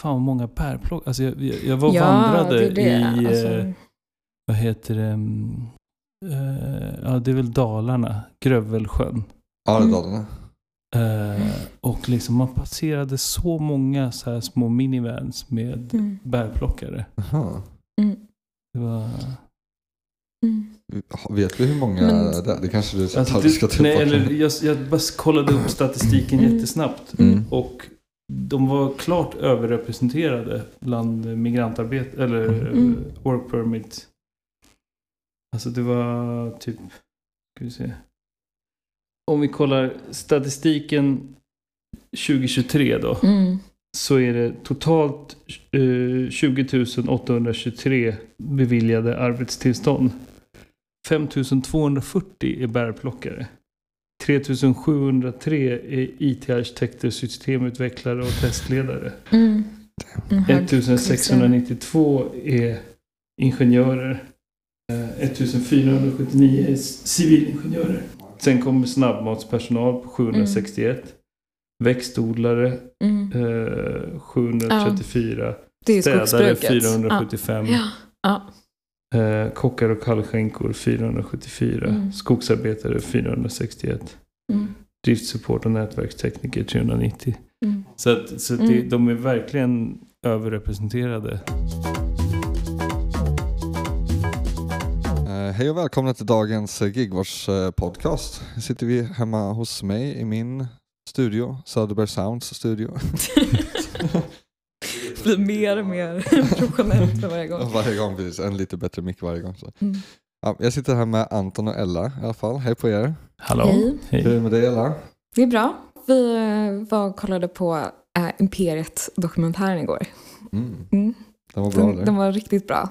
fan vad många bärplock. Alltså jag, jag, jag var Ja, vandrade det det. i, Alltså, eh, vad heter det, mm, eh, ja det är väl Dalarna, Grövelsjön. Ja, det är Mm. Dalarna. Eh, och liksom man passerade så många så här små minivans med mm, bärplockare. Jaha. mm, Det var... mm. Vet vi hur många Men- det är? Det kanske du Alltså, alltså, ska ta nej, eller jag, jag bara kollade upp statistiken Mm. jättesnabbt. Mm. Och de var klart överrepresenterade bland migrantarbete eller Mm. eh, work permit. Alltså det var typ, ska vi se. Om vi kollar statistiken 2023 då. Mm. Så är det totalt eh, 20 823 beviljade arbetstillstånd. 5 240 är bärplockare. 3 703 är IT-arkitekter, systemutvecklare och testledare. Mm. En hög 1692 är ingenjörer. Eh, 1479 är civilingenjörer. Sen kommer snabbmatspersonal på 761. Växtodlare Mm. eh, 734. Det är Städare skogsbruket. 475. Ja. Ja. Eh, kockar och kallskänkor 474. Mm. Skogsarbetare 461. Mm. Driftsupport och nätverkstekniker 390. Mm. Så, att, så att det, Mm. de är verkligen överrepresenterade. Eh, hej och välkomna till dagens Gigwatch eh, podcast. Nu sitter vi hemma hos mig i min studio, Söderberg Sounds studio. Blir mer och mer professionellt för varje gång. varje gång precis, en lite bättre mick varje gång. Så. Mm. Ja, jag sitter här med Anton och Ella i alla fall. Hej på er. Hallå? Hej. Hur är det med dig Ella? Det är bra. Vi eh, var och kollade på äh, Imperiet-dokumentären igår. Mm. Mm. Den var bra Den, eller? den var riktigt bra.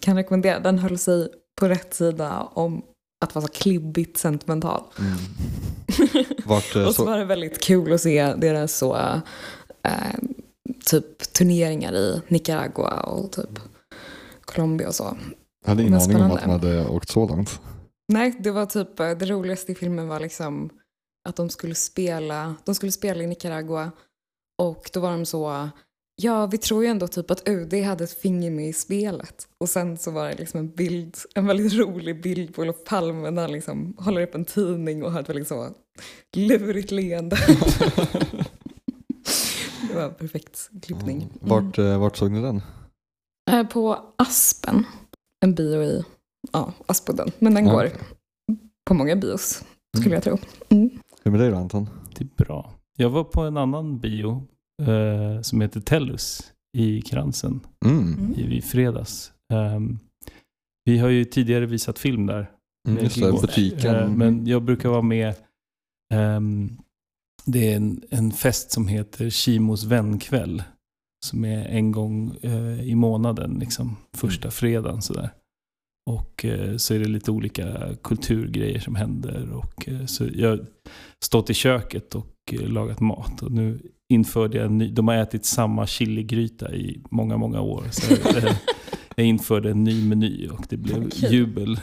Kan rekommendera. Den höll sig på rätt sida om att vara så klibbigt sentimental. Mm. Vart, eh, och så så, var det väldigt kul att se deras så, eh, typ turneringar i Nicaragua och typ Colombia och så. jag hade ingen aning om att de hade åkt så långt. Nej, det var typ, eh, det roligaste i filmen var liksom att de skulle spela, de skulle spela i Nicaragua och då var de så, ja vi tror ju ändå typ att UD hade ett finger med i spelet. Och sen så var det liksom en bild, en väldigt rolig bild på Olof Palme när han liksom håller upp en tidning och har ett väldigt så lurigt leende. det var perfekt klippning. Mm. Vart, eh, vart såg ni den? Eh, På Aspen, en bio i ja, Aspodden, men den Ja, går okej. på många bios skulle Mm. jag tro. Mm. Hur är med dig då Anton? Det är bra. Jag var på en annan bio eh, som heter Tellus i Kransen Mm. Mm. i, i fredags. Ehm, vi har ju tidigare visat film där. Mm, med just det, butiken. Eh, men jag brukar vara med. ehm, det är en, en fest som heter Kimos vänkväll. Som är en gång eh, i månaden, liksom, första fredagen sådär. Och eh, så är det lite olika kulturgrejer som händer. Och, eh, så jag har stått i köket och eh, lagat mat. Och nu införde jag en ny, de har ätit samma chiligryta i många, många år. Så jag, eh, jag införde en ny meny och det blev jubel.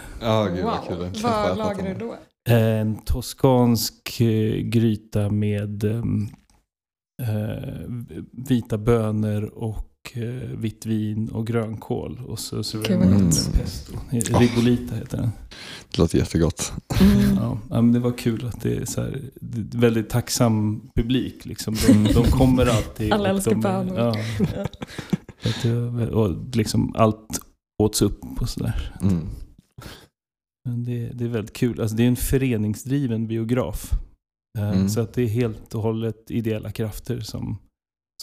Gud vad kul. Vad något. du då? En toskansk eh, gryta med ehm, eh, vita bönor och eh, vitt vin och grönkål. Och så serverar man gott. pesto. Rigolita heter den. Det låter jättegott. Mm. Ja, men det var kul att det är så här, är väldigt tacksam publik. Liksom. De, de kommer alltid. Alla älskar de, bönor. Ja, Ja. Och liksom allt åts upp och sådär. Mm. Men det, det är väldigt kul. Alltså det är en föreningsdriven biograf. Eh, Mm. Så att det är helt och hållet ideella krafter som,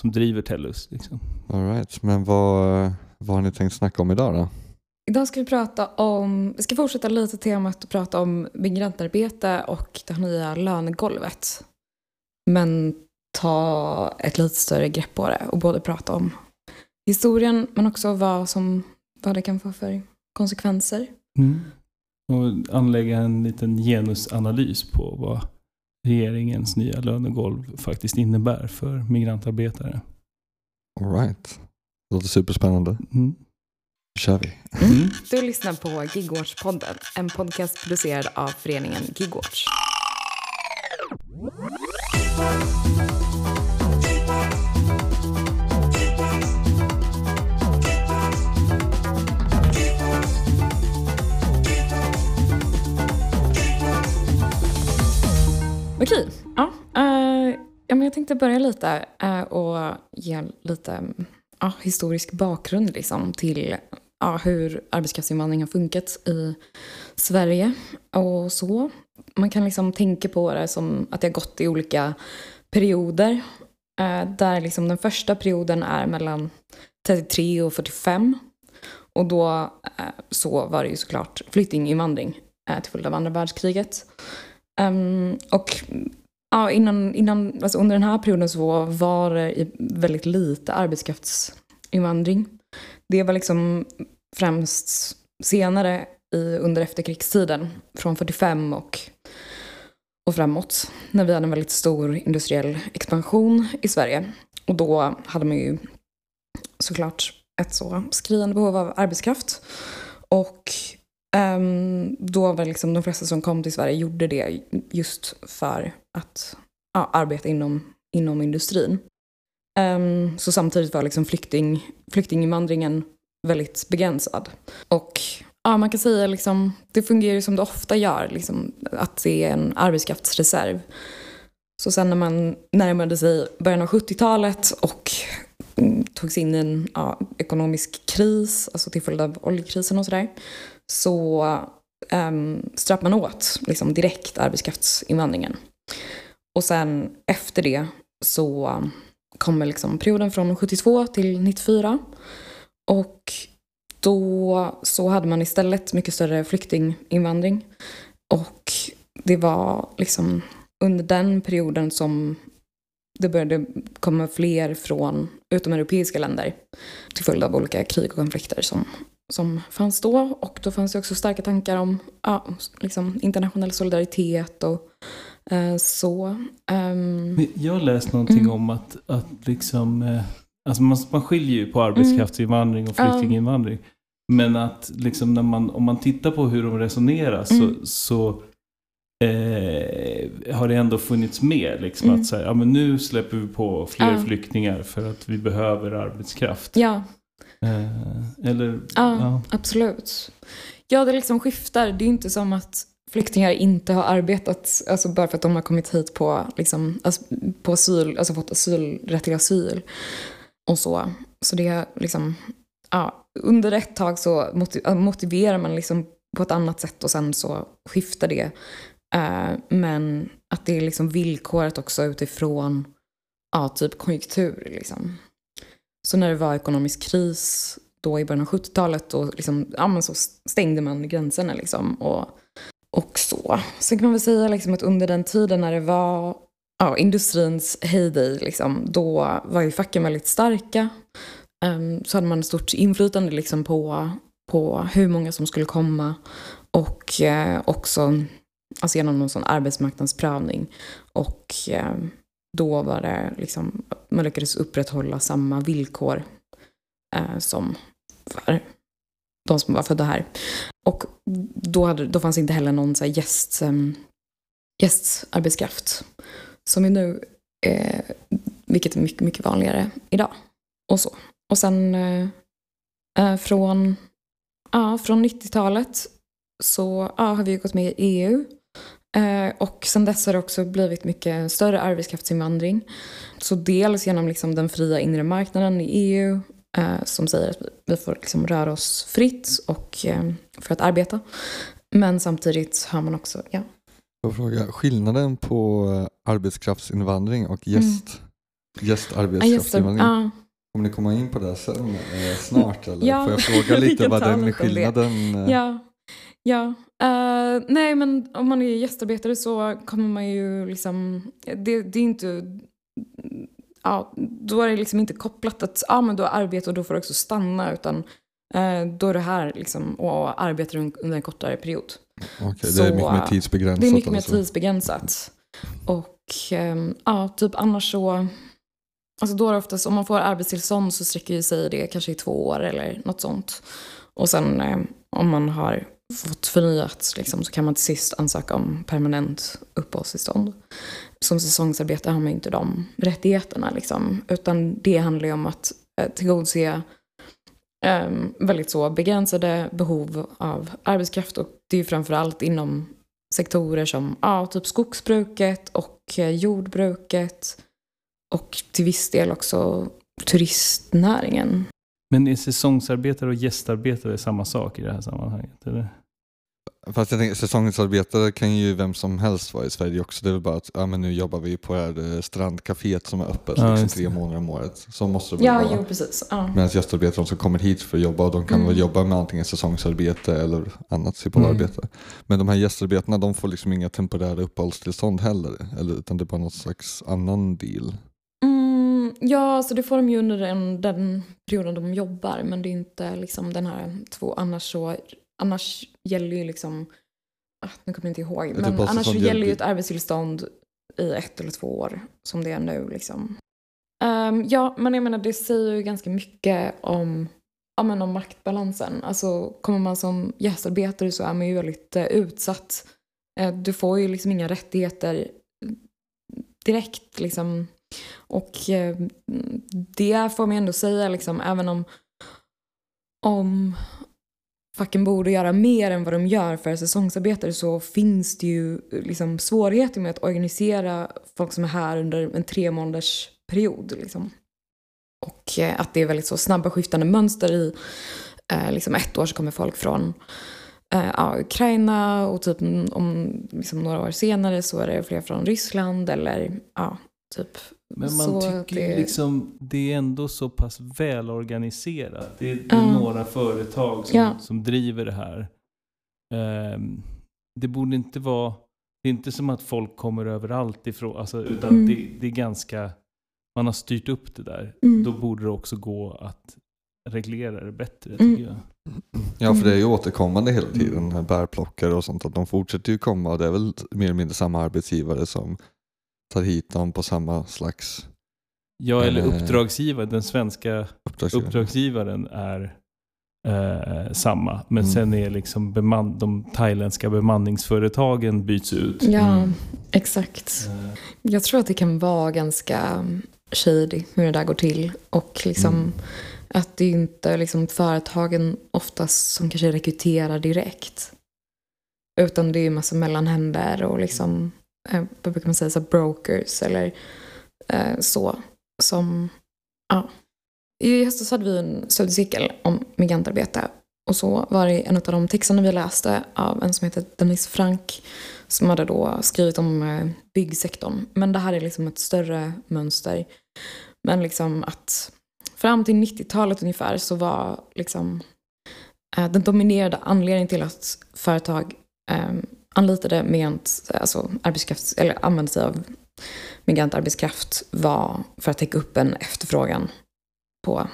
som driver Tellus. Liksom. All right. Men vad, vad har ni tänkt snacka om idag då? Idag ska vi prata om, vi ska fortsätta lite temat och prata om migrantarbete och det nya lönegolvet. Men ta ett lite större grepp på det och både prata om historien men också vad, som, vad det kan få för konsekvenser. Och anlägga en liten genusanalys på vad regeringens nya lönegolv faktiskt innebär för migrantarbetare. All right. Det låter superspännande. Mm. Nu kör vi. Mm. Du lyssnar på Gigwatch-podden, en podcast producerad av föreningen Gigwatch. Tänkte börja lite eh, och ge lite ja, historisk bakgrund liksom, till ja, hur arbetskraftsinvandring har funkat i Sverige och så. Man kan liksom tänka på det som att det har gått i olika perioder. Eh, där liksom den första perioden är mellan 33 och 45. Och då eh, så var det ju såklart flyktinginvandring eh, till följd av andra världskriget. Um, och ja, innan, innan, alltså under den här perioden så var det väldigt lite arbetskraftsinvandring. Det var liksom främst senare i, under efterkrigstiden, från 45 och, och framåt, när vi hade en väldigt stor industriell expansion i Sverige. Och då hade man ju såklart ett så skriande behov av arbetskraft. Och um, då var liksom de flesta som kom till Sverige gjorde det just för att ja, arbeta inom, inom industrin. Um, så samtidigt var liksom flykting, flyktinginvandringen väldigt begränsad. Och ja, man kan säga liksom, det fungerar som det ofta gör, liksom, att det är en arbetskraftsreserv. Så sen när man närmade sig början av 70-talet och mm, tog sig in i en ja, ekonomisk kris, alltså till följd av oljekrisen och sådär, så um, ströp man åt liksom, direkt arbetskraftsinvandringen. Och sen efter det så kommer liksom perioden från 72 till 94. Och då så hade man istället mycket större flyktinginvandring. Och det var liksom under den perioden som det började komma fler från utomeuropeiska länder till följd av olika krig och konflikter som, som fanns då. Och då fanns det också starka tankar om ja, liksom internationell solidaritet och eh, så. Um, jag läst någonting mm. om att, att liksom, eh, alltså man, man skiljer ju på arbetskraftsinvandring och flyktinginvandring. Mm. Men att liksom när man, om man tittar på hur de resonerar så, mm. så eh, har det ändå funnits med. Liksom, mm. Att så ja, men nu släpper vi på fler ja. flyktingar för att vi behöver arbetskraft. Ja. Eh, eller, ja, ja, absolut. Ja, det liksom skiftar. Det är inte som att flyktingar inte har arbetat alltså bara för att de har kommit hit på, liksom, på asyl, alltså fått asylrätt till asyl. Och så. Så det är liksom, ja, under ett tag så motiverar man liksom på ett annat sätt och sen så skiftar det Eh, men att det är liksom villkoret också utifrån ja, typ konjunktur. Liksom. Så när det var ekonomisk kris då i början av 70-talet då liksom, ja, men så stängde man gränserna. Liksom, och, och så. Sen kan man väl säga liksom att under den tiden när det var ja, industrins heyday, liksom, då var ju facken väldigt starka. Um, så hade man stort inflytande liksom, på, på hur många som skulle komma. Och eh, också alltså genom någon sån arbetsmarknadsprövning. Och eh, då var det liksom, man lyckades upprätthålla samma villkor eh, som för de som var födda här. Och då, hade, då fanns inte heller någon så här gäst, um, ehm, gästarbetskraft som är nu, eh, vilket är mycket, mycket vanligare idag. Och så. Och sen eh, eh från, ja, från 90-talet så ja, har vi gått med i EU. Eh, och sen dess har det också blivit mycket större arbetskraftsinvandring. Så dels genom liksom den fria inre marknaden i EU eh, som säger att vi får liksom röra oss fritt och, eh, för att arbeta. Men samtidigt har man också, ja. Jag fråga, skillnaden på arbetskraftsinvandring och mm. gäst, mm. gästarbetskraftsinvandring? Ja, Kommer ni komma in på det sen snart? Eller? Ja, Får jag fråga lite vad den skillnaden... Ja, ja. Uh, nej, men om man är gästarbetare så kommer man ju liksom... Det, det är inte... Ja, då är det liksom inte kopplat att ja, men du har arbete och då får du också stanna. Utan uh, då är du här liksom, och arbetar under en kortare period. Okay, det är mycket mer tidsbegränsat. Det är mycket mer alltså. tidsbegränsat. Och um, ja, typ annars så... Alltså då är det oftast, om man får arbetstillstånd så sträcker sig det kanske i två år eller något sånt. Och sen um, om man har fått förnyat liksom, så kan man till sist ansöka om permanent uppehållstillstånd. Som säsongsarbetare har man ju inte de rättigheterna. Liksom, utan det handlar ju om att eh, tillgodose eh, väldigt så begränsade behov av arbetskraft. Och det är ju framförallt inom sektorer som ja, typ skogsbruket och eh, jordbruket. och till viss del också turistnäringen. Men är säsongsarbetare och gästarbetare samma sak i det här sammanhanget? Eller? Fast jag tänker, säsongsarbetare kan ju vem som helst vara i Sverige också. Det är väl bara att ja, men nu jobbar vi på det här eh, strandcaféet som är öppet ja, liksom tre månader om året. Så måste det ja, vara. Jo, precis. Ja. Medan gästarbetare de som kommer hit för att jobba, de kan mm. väl jobba med antingen säsongsarbete eller annat typ av mm. arbete. Men de här gästarbetarna de får liksom inga temporära uppehållstillstånd heller. Eller, utan det är bara något slags annan deal. Mm, ja, så det får de ju under den, den perioden de jobbar. Men det är inte liksom den här två, annars så annars gäller ju liksom, ah, nu kommer jag inte ihåg, men annars så gäller ju ett arbetstillstånd i ett eller två år som det är nu liksom. Um, ja, men jag menar det säger ju ganska mycket om, ja, men om maktbalansen. Alltså kommer man som gästarbetare så är man ju väldigt uh, utsatt. Uh, du får ju liksom inga rättigheter direkt liksom. Och uh, det får man ändå säga liksom, även om, om facken borde göra mer än vad de gör för säsongsarbetare så finns det ju liksom svårigheter med att organisera folk som är här under en tre månaders period. Liksom. Och eh, att det är väldigt så snabba skiftande mönster i eh, liksom ett år så kommer folk från eh, ja, Ukraina och typ om liksom några år senare så är det fler från Ryssland eller ja, typ men man så tycker det... liksom det är ändå så pass välorganiserat. Det är, det är uh. några företag som, ja. som driver det här. Um, det borde inte vara, det är inte som att folk kommer överallt ifrån, alltså, utan mm. det, det, är ganska, man har styrt upp det där. Mm. Då borde det också gå att reglera det bättre mm. tycker jag. Ja, för det är ju återkommande hela tiden, mm. bärplockare och sånt, att de fortsätter ju komma och det är väl mer eller mindre samma arbetsgivare som tar hit dem på samma slags... Ja, eller eh, uppdragsgivare. Den svenska uppdragsgivaren, uppdragsgivaren är eh, samma. Men mm. sen är liksom beman de thailändska bemanningsföretagen byts ut. Ja, mm. exakt. Eh. Jag tror att det kan vara ganska shady hur det där går till. Och liksom mm. att det inte är liksom företagen oftast som kanske rekryterar direkt. Utan det är en massa mellanhänder och liksom Eh, vad brukar man säga, så brokers eller eh, så. Som, ja. I höstas hade vi en studiecirkel om migrantarbete. Och så var det en av de texterna vi läste av en som heter Denise Frank som hade då skrivit om eh, byggsektorn. Men det här är liksom ett större mönster. Men liksom att fram till 90-talet ungefär så var liksom eh, den dominerade anledningen till att företag eh, anlitade migrant, alltså arbetskraft, eller använde sig av migrantarbetskraft var för att täcka upp en efterfrågan på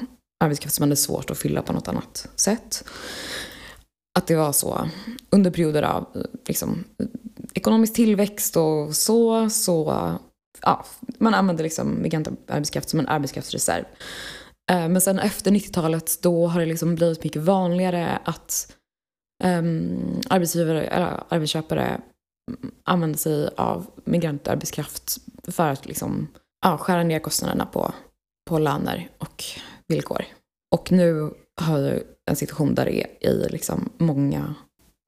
arbetskraft som hade svårt att fylla på något annat sätt. Att det var så under perioder av liksom, ekonomisk tillväxt och så, så ja, man använde liksom migrantarbetskraft som en arbetskraftsreserv. Eh, men sen efter 90-talet då har det liksom blivit mycket vanligare att um, arbetsgivare eller arbetsköpare använder sig av migrantarbetskraft för att liksom, ja, skära ner kostnaderna på, på löner och villkor. Och nu har vi en situation där det är i liksom många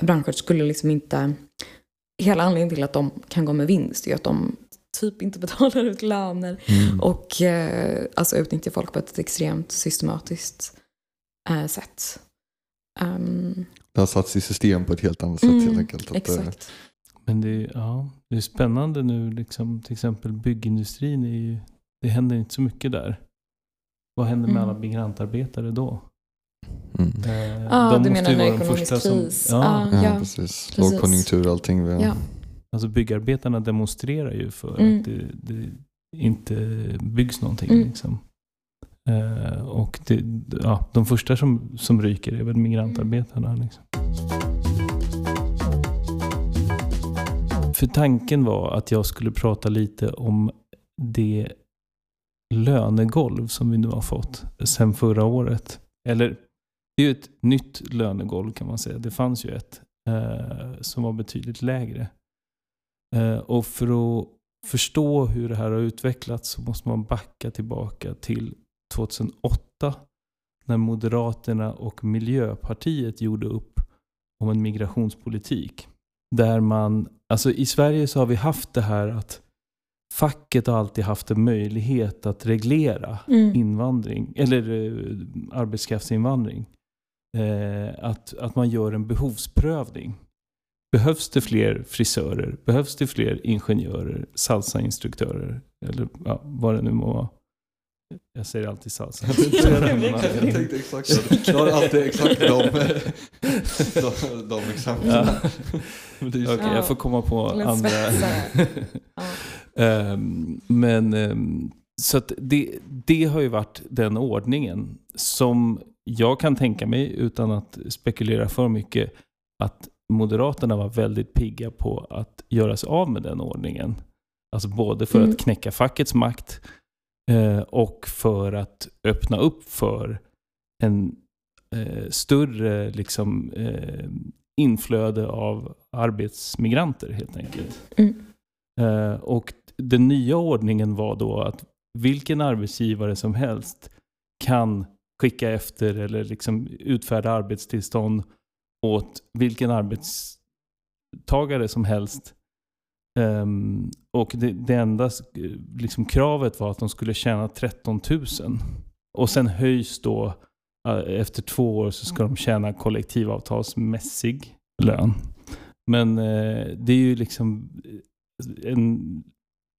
branscher skulle liksom inte... Hela anledningen till att de kan gå med vinst är att de typ inte betalar ut löner mm. och eh, alltså utnyttjar folk på ett extremt systematiskt eh, sätt. Um, det har satts i system på ett helt annat sätt mm, helt enkelt. Att exakt. Men det är, ja, det är spännande nu, liksom, till exempel byggindustrin, är ju, det händer inte så mycket där. Vad händer med mm. alla migrantarbetare då? Mm. Eh, ah, de du måste menar ju vara de första kris. som... Ja, ah, ja, ja precis. Lågkonjunktur och allting. Ja. Alltså byggarbetarna demonstrerar ju för mm. att det, det, inte byggs någonting. Mm. Liksom. Eh, och det, ja, de första som, som ryker är väl migrantarbetarna. Liksom. För tanken var att jag skulle prata lite om det lönegolv som vi nu har fått sen förra året. Eller det är ju ett nytt lönegolv kan man säga. Det fanns ju ett eh, som var betydligt lägre. Eh, och för att förstå hur det här har utvecklats så måste man backa tillbaka till 2008 när Moderaterna och Miljöpartiet gjorde upp om en migrationspolitik. Där man, alltså i Sverige så har vi haft det här att facket har alltid haft en möjlighet att reglera Mm. invandring, eller eh, arbetskraftsinvandring. Eh, att, att man gör en behovsprövning. Behövs det fler frisörer? Behövs det fler ingenjörer? Salsainstruktörer? Eller ja, vad det nu må vara. Jag säger alltid salsa. Jag tänkte exakt Jag har alltid exakt de, de, de exemplen. Ja. Det Okej, Ja. jag får komma på andra. Ehm, men ehm, så att det, det har ju varit den ordningen som jag kan tänka mig, utan att spekulera för mycket, att Moderaterna var väldigt pigga på att göra sig av med den ordningen. Alltså både för Mm. att knäcka fackets makt och för att öppna upp för en eh, större liksom, eh, inflöde av arbetsmigranter helt enkelt. Mm. Eh, och den nya ordningen var då att vilken arbetsgivare som helst kan skicka efter eller liksom utfärda arbetstillstånd åt vilken arbetstagare som helst. Um, och det, det enda liksom, kravet var att de skulle tjäna 13 000. Och sen höjs då, eh, efter två år så ska de tjäna kollektivavtalsmässig lön. Men eh, det är ju liksom eh, en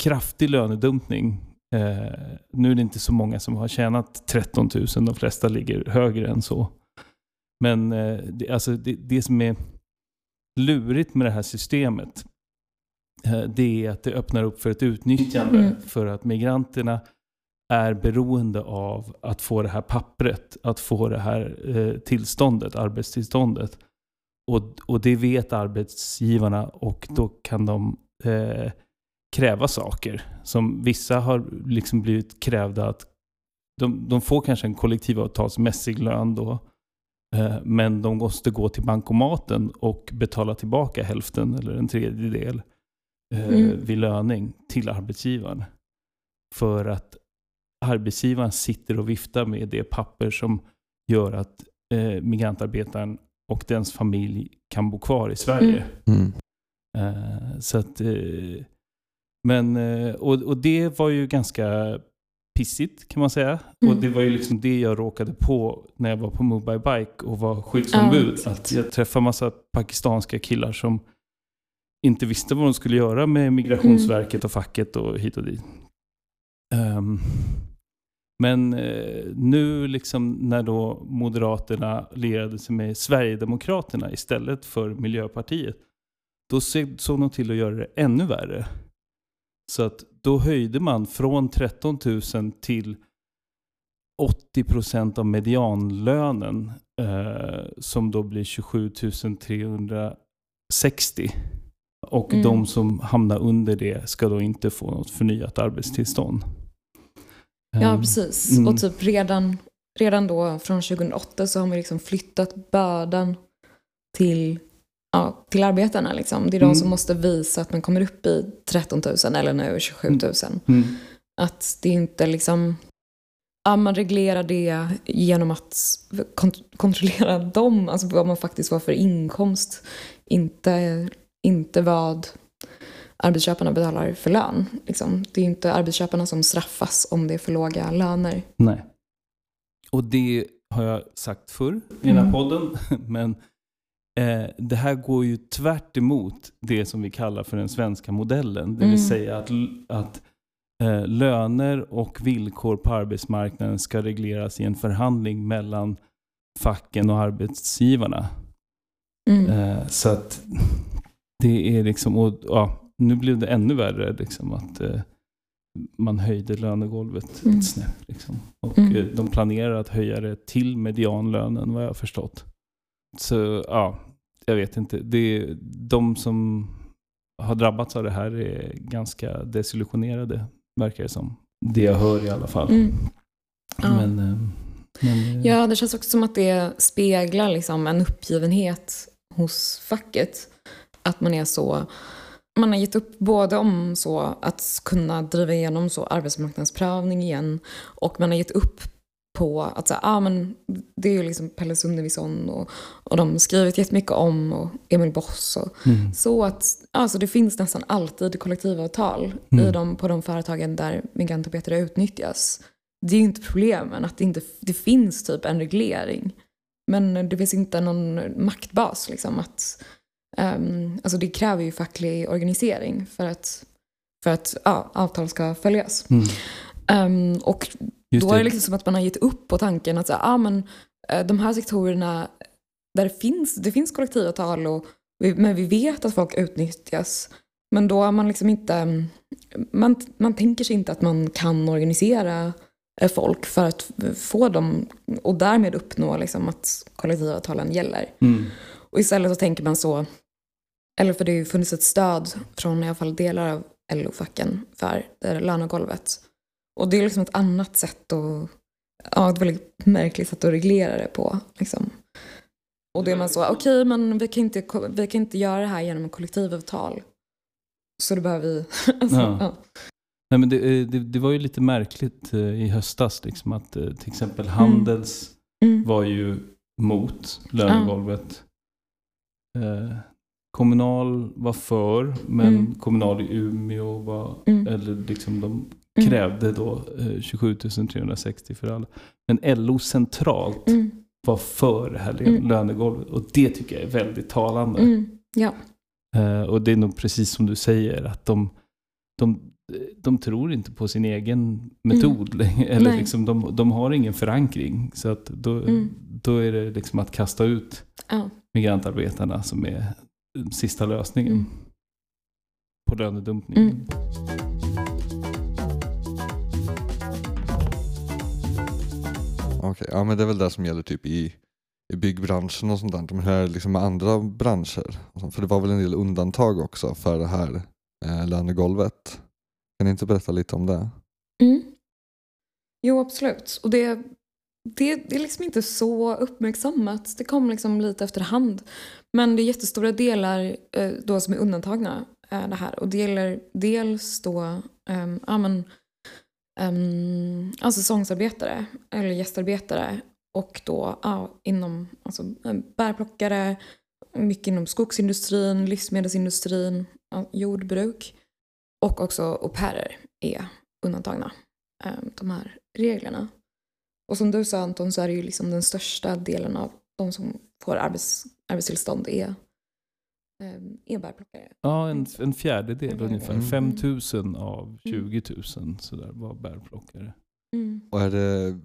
kraftig lönedumpning. Eh, nu är det inte så många som har tjänat 13 000, de flesta ligger högre än så. Men eh, det, alltså det, det som är lurigt med det här systemet, det är att det öppnar upp för ett utnyttjande. Mm. För att migranterna är beroende av att få det här pappret, att få det här eh, tillståndet, arbetstillståndet. Och, och det vet arbetsgivarna och då kan de eh, kräva saker. Som vissa har liksom blivit krävda att de, de får kanske en kollektivavtalsmässig lön då. Eh, men de måste gå till bankomaten och betala tillbaka hälften eller en tredjedel eh, Mm. vid löning till arbetsgivaren. För att arbetsgivaren sitter och viftar med det papper som gör att eh, migrantarbetaren och dens familj kan bo kvar i Sverige. Mm. Eh, så att, eh, men, eh, och, och det var ju ganska pissigt kan man säga. Mm. Och det var ju liksom det jag råkade på när jag var på by Bike och var skyddsombud. Exakt. att jag träffade massa pakistanska killar som inte visste vad de skulle göra med Migrationsverket och facket och hit och dit. Ehm, men eh, nu liksom när då Moderaterna lierade sig med Sverigedemokraterna istället för Miljöpartiet, då såg de till att göra det ännu värre. Så att då höjde man från 13 000 till 80 procent av medianlönen eh, som då blir 27 360. Och Mm. de som hamnar under det ska då inte få något förnyat arbetstillstånd. Ja, Ehm, precis. mm. Och typ redan, redan då från 2008 så har man liksom flyttat bördan till, ja, till arbetarna. Liksom. Det är de Mm. som måste visa att man kommer upp i 13 000 eller nu 27 000. Mm. Att det inte liksom... Ja, man reglerar det genom att kont- kontrollera dem, alltså vad man faktiskt får för inkomst. Inte, inte vad arbetsköparna betalar för lön. Liksom. Det är inte arbetsköparna som straffas om det är för låga löner. Nej. Och det har jag sagt förr i den här Mm. podden. Men eh, det här går ju tvärt emot det som vi kallar för den svenska modellen. Det vill Mm. säga att, att eh, löner och villkor på arbetsmarknaden ska regleras i en förhandling mellan facken och arbetsgivarna. Mm. Eh, så att det är liksom, och, ja, nu blev det ännu värre liksom att eh, man höjde lönegolvet Mm. ett snäpp. Liksom. Och Mm. eh, de planerar att höja det till medianlönen vad jag har förstått. Så ja, jag vet inte. Det de som har drabbats av det här är ganska desillusionerade, verkar det som. Det jag hör i alla fall. Mm. Ja. Men, eh, men eh, Ja, det känns också som att det speglar liksom en uppgivenhet hos facket. Att man är så... Man har gett upp både om så att kunna driva igenom så arbetsmarknadsprövning igen och man har gett upp på att så, ah, men det är ju liksom Pelle Sunnevisson och, och de har skrivit jättemycket om och Emil Boss. Och, Mm. Så att alltså, det finns nästan alltid kollektivavtal Mm. i de, på de företagen där migrantarbetare utnyttjas. Det är ju inte problemen, att det inte det finns typ en reglering. Men det finns inte någon maktbas. Liksom, att, ehm, alltså det kräver ju facklig organisering för att, för att ja, avtal ska följas. Mm. Ehm, och Just då är det liksom som att man har gett upp på tanken att så, ah, men, eh, de här sektorerna där det finns, det finns kollektivavtal och vi, men vi vet att folk utnyttjas. Men då har man liksom inte, man, man tänker sig inte att man kan organisera eh, folk för att få dem och därmed uppnå liksom att kollektivavtalen gäller. Mm. Och istället så tänker man så, eller för det har ju funnits ett stöd från i alla fall delar av LO-facken för det här lönegolvet. Och det är liksom ett annat sätt att, ja ett väldigt märkligt sätt att reglera det på. Liksom. Och det är man så, okej men vi kan, inte, vi kan inte göra det här genom kollektivavtal. Så det behöver vi, alltså, Ja. ja. Nej, men det, eh, det, det var ju lite märkligt eh, i höstas. Liksom, att eh, till exempel Handels Mm. var ju mot lönegolvet. Eh, kommunal var för, men Mm. Kommunal i Umeå var, Mm. eller liksom de Mm. krävde då eh, 27 360 för alla. Men LO centralt Mm. var för det här Mm. lönegolvet och det tycker jag är väldigt talande. Mm. Ja. Eh, och det är nog precis som du säger, att de, de, de tror inte på sin egen metod. Eller Mm. Nej. liksom, de, de har ingen förankring. Så att då, Mm. då är det liksom att kasta ut Ja. migrantarbetarna som är sista lösningen Mm. på lönedumpning. Mm. Okej, ja men det är väl det som gäller typ i, i byggbranschen och sånt där. Men här liksom med andra branscher. och sånt. För det var väl en del undantag också för det här eh, lönegolvet. Kan ni inte berätta lite om det? Mm. Jo, absolut. Och det, det, det är liksom inte så uppmärksammat. Det kom liksom lite efterhand. Men det är jättestora delar eh, då som är undantagna eh, det här. Och det gäller dels då ehm, um, amen, um, ehm, säsongsarbetare eller gästarbetare och då ja, inom alltså, eh, bärplockare, mycket inom skogsindustrin, livsmedelsindustrin, jordbruk och också au pairer är undantagna ehm, de här reglerna. Och som du sa Anton så är det ju liksom den största delen av de som får arbets, arbetstillstånd är, eh, är bärplockare. Ja, en, en fjärdedel Mm. ungefär. Mm. 5 000 av 20 000 sådär, var bärplockare. Mm. Och är det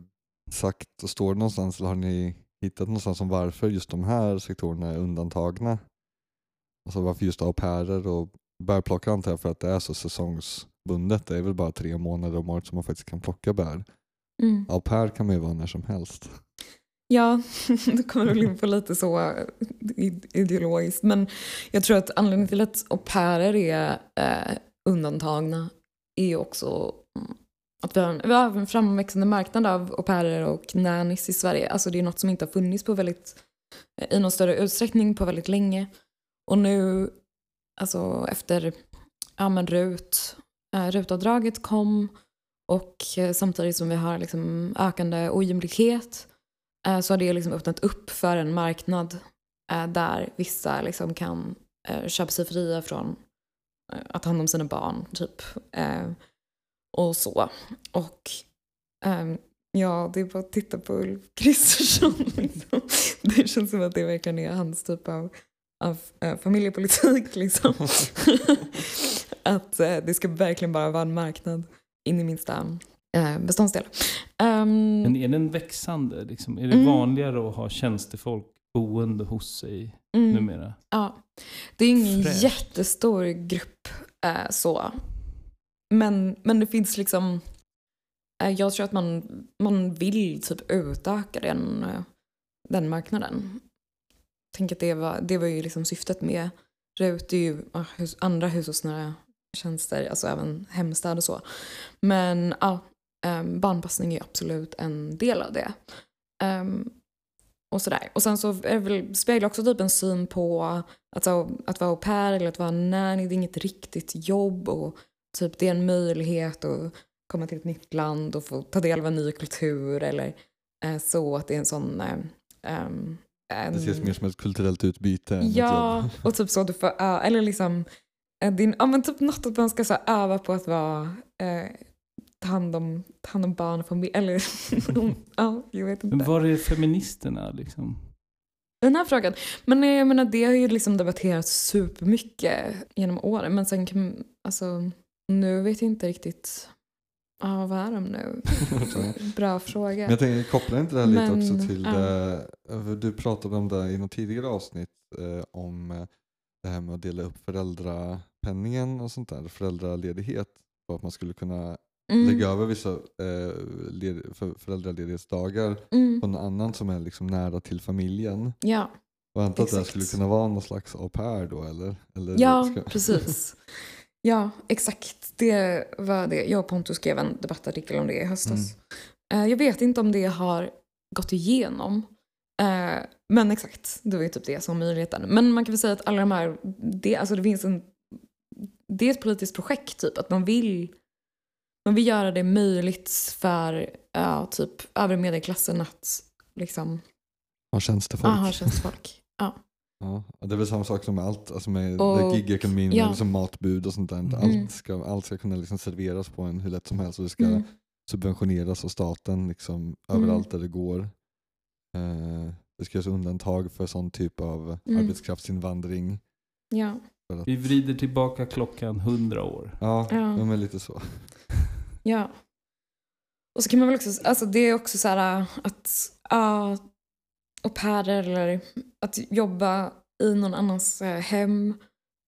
sagt och står det någonstans eller har ni hittat någonstans om varför just de här sektorerna är undantagna? Alltså varför just au pairer och bärplockare antar jag för att det är så säsongsbundet. Det är väl bara tre månader om året som man faktiskt kan plocka bär. Mm. Au pair kan man ju vara när som helst. Ja, det kommer väl in på lite så eh, id- ideologiskt. Men jag tror att anledningen till att au pairer är eh, undantagna är också mm, att vi har, en, vi har en framväxande marknad av au pairer och nannies i Sverige. Alltså det är något som inte har funnits på väldigt, eh, i någon större utsträckning på väldigt länge. Och nu, alltså efter ja, men RUT, eh, RUT-avdraget kom och eh, samtidigt som vi har liksom ökande ojämlikhet eh, så har det liksom öppnat upp för en marknad eh, där vissa liksom kan köpa sig fria från att ta hand om sina barn, typ. Och så. Och ehm, ja, det är bara att titta på Ulf Kristersson. Liksom. Det känns som att det verkligen är hans typ av, av familjepolitik. Liksom. att det ska verkligen bara vara en marknad in i minsta eh, beståndsdel. Ehm, Men är den växande? Liksom? Är det Mm. vanligare att ha tjänstefolk boende hos sig mm. numera? Ja, det är ingen Fräscht. jättestor grupp eh, så. Men, men det finns liksom, eh, jag tror att man, man vill typ utöka den, eh, den marknaden. Tänk att det var, det var ju liksom syftet med RUT, det är ju andra hushållsnära tjänster, alltså även hemstäd och så. Men ja, eh, barnpassning är absolut en del av det. Ehm, och sådär. Och sen så speglar också typ en syn på att, så, att vara au pair eller att vara nanny, det är inget riktigt jobb och typ det är en möjlighet att komma till ett nytt land och få ta del av en ny kultur eller eh, så att det är en sån... Eh, ehm, en, Det ses mer som ett kulturellt utbyte Ja, och typ så att du får eller liksom din, ja, men typ något att man ska så öva på att vara eh, ta, hand om, ta hand om barn och familj. Eller ja, jag vet inte. Men var är feministerna liksom? Den här frågan. Men eh, jag menar det har ju liksom debatterats supermycket genom åren. Men sen kan, alltså nu vet jag inte riktigt. Ja, vad är de nu? Bra fråga. Men jag tänker, kopplar inte det här lite Men, också till ja. det, eh, du pratade om det i något tidigare avsnitt eh, om eh, det här med att dela upp föräldrapenningen och sånt där, föräldraledighet. Och att man skulle kunna Mm, lägga över vissa eh, led, för, föräldraledighetsdagar mm, på någon annan som är liksom nära till familjen. ja, Och antar att det här skulle kunna vara någon slags au pair då eller? eller ja ska- precis. Ja, exakt. Det var det. Jag och Pontus skrev en debattartikel om det i höstas. Mm. Eh, jag vet inte om det har gått igenom. Eh, men exakt, det var ju typ det som möjligheten. Men man kan väl säga att alla de här, det, alltså det finns en, det är ett politiskt projekt typ, att man vill, man vill göra det möjligt för ja, typ övre medelklassen att liksom, Ja, tjänstefolk. aha, tjänstefolk. Ja. Ja, det är väl samma sak som med allt, alltså med Och- gigekonomin, ja. liksom matbud och sånt där. Mm. Allt, ska, allt ska kunna liksom serveras på en hur lätt som helst och det ska Mm. subventioneras av staten liksom, överallt där det går. Eh, det ska göras undantag för sån typ av Mm. arbetskraftsinvandring. Ja. Vi vrider tillbaka klockan hundra år. ja, Ja. är lite så. Ja. Och så kan man väl också, alltså det är också så här att uh, au pairer eller att jobba i någon annans eh, hem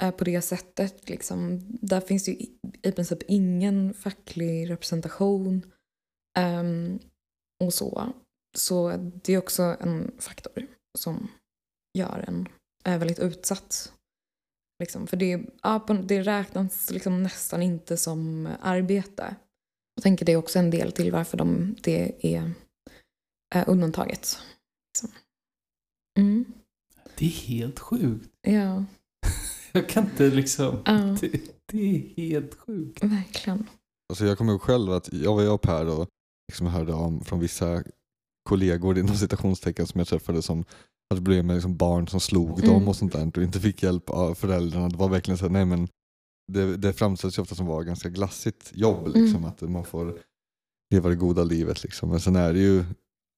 eh, på det sättet. Liksom, där finns det ju i, princip ingen facklig representation. Ehm, och så. Så det är också en faktor som gör en eh, väldigt utsatt. Liksom, för det, ja, på- det räknas liksom nästan inte som arbete. Jag tänker det är också en del till varför de, det är eh, undantaget. Liksom. Mm. Det är helt sjukt. Ja, Jag kan inte liksom... ja, Det, det är helt sjukt. verkligen. Alltså jag kommer ihåg själv att jag var au pair och liksom hörde om från vissa kollegor inom citationstecken som jag träffade som hade problem med liksom barn som slog Mm. dem och sånt där och inte fick hjälp av föräldrarna. Det var verkligen så här, nej men det, det framställs ju ofta som var ganska glassigt jobb liksom, Mm. att man får leva det goda livet liksom. Men sen är det ju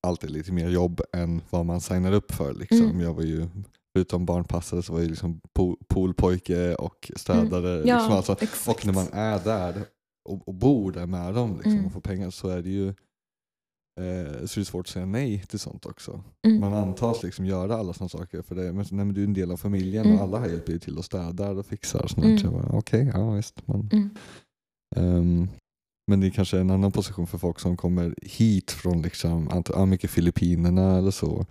alltid lite mer jobb än vad man signar upp för liksom. Mm. Jag var ju Förutom barnpassare så var jag liksom pool, poolpojke och städare. Mm. Ja, Liksom, alltså, och när man är där och, och bor där med dem liksom, Mm. och får pengar så är det ju eh, så är det svårt att säga nej till sånt också. Mm. Man antas liksom göra alla sådana saker för det, men, nej, men du är en del av familjen Mm. och alla här hjälper ju till och städar och fixar. Sånt. Mm. Okej, ja visst. Man, Mm. Ehm, men det är kanske en annan position för folk som kommer hit från liksom, ja, mycket Filippinerna eller så.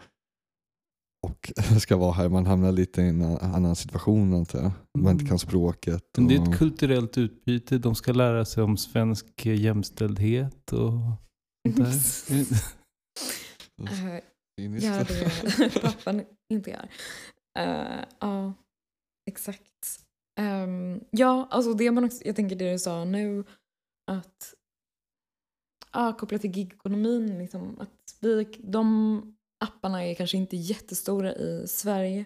Och ska vara här. Man hamnar lite i en annan situation antar jag. Man inte Mm. kan språket. Men det är och- ett kulturellt utbyte. De ska lära sig om svensk jämställdhet och sånt där. Eh, göra det pappan inte gör. Eh, ja, exakt. Ehm, ja, alltså det man också, jag tänker det du sa nu, att ja, kopplat till gigekonomin, liksom, att vi, de apparna är kanske inte jättestora i Sverige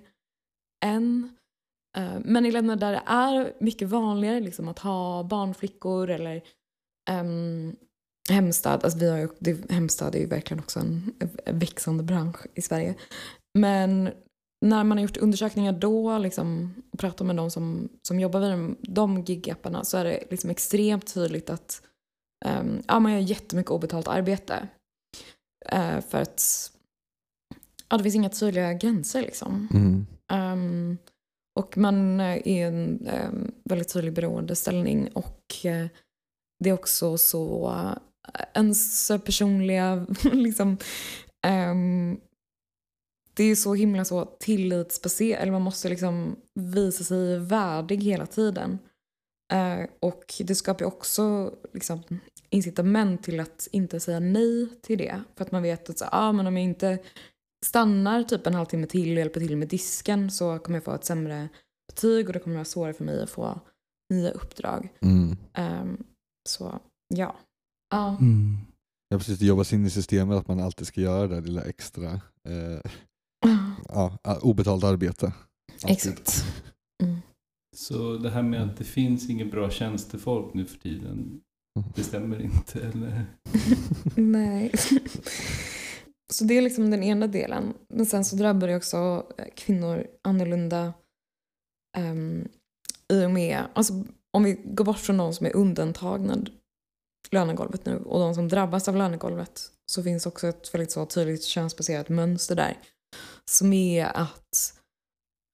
än. Eh, men i länder där det är mycket vanligare liksom, att ha barnflickor eller um, hemstad, alltså vi har ju, det, hemstad är ju verkligen också en, växande bransch i Sverige. Men när man har gjort undersökningar då liksom, och pratat med de som, som jobbar vid de, de gigapparna så är det liksom extremt tydligt att um, ja, man gör jättemycket obetalt arbete. Eh, för att ja, det finns inga tydliga gränser. Liksom. Mm. Ehm, och man är i en um, väldigt tydlig beroendeställning och eh, det är också så uh, ens personliga liksom ehm, det är så himla så tillitsbaserat, eller man måste liksom visa sig värdig hela tiden. Eh, och det skapar ju också liksom, incitament till att inte säga nej till det. För att man vet att så, ah, men om jag inte stannar typ en halvtimme till och hjälper till med disken så kommer jag få ett sämre betyg och det kommer vara svårare för mig att få nya uppdrag. Mm. Ehm, så ja. Ja. Mm. Ja precis, det jobbas in i systemet att man alltid ska göra det lilla extra. Eh, ja, obetalt arbete. Alltid. Exakt. Mm. Så det här med att det finns ingen bra tjänstefolk nu för tiden, det stämmer inte eller? Nej. Så det är liksom den ena delen. Men sen så drabbar det också eh, kvinnor annorlunda um, i och med, alltså om vi går bort från de som är undantagna lönegolvet nu och de som drabbas av lönegolvet så finns också ett väldigt så tydligt könsbaserat mönster där. Som är att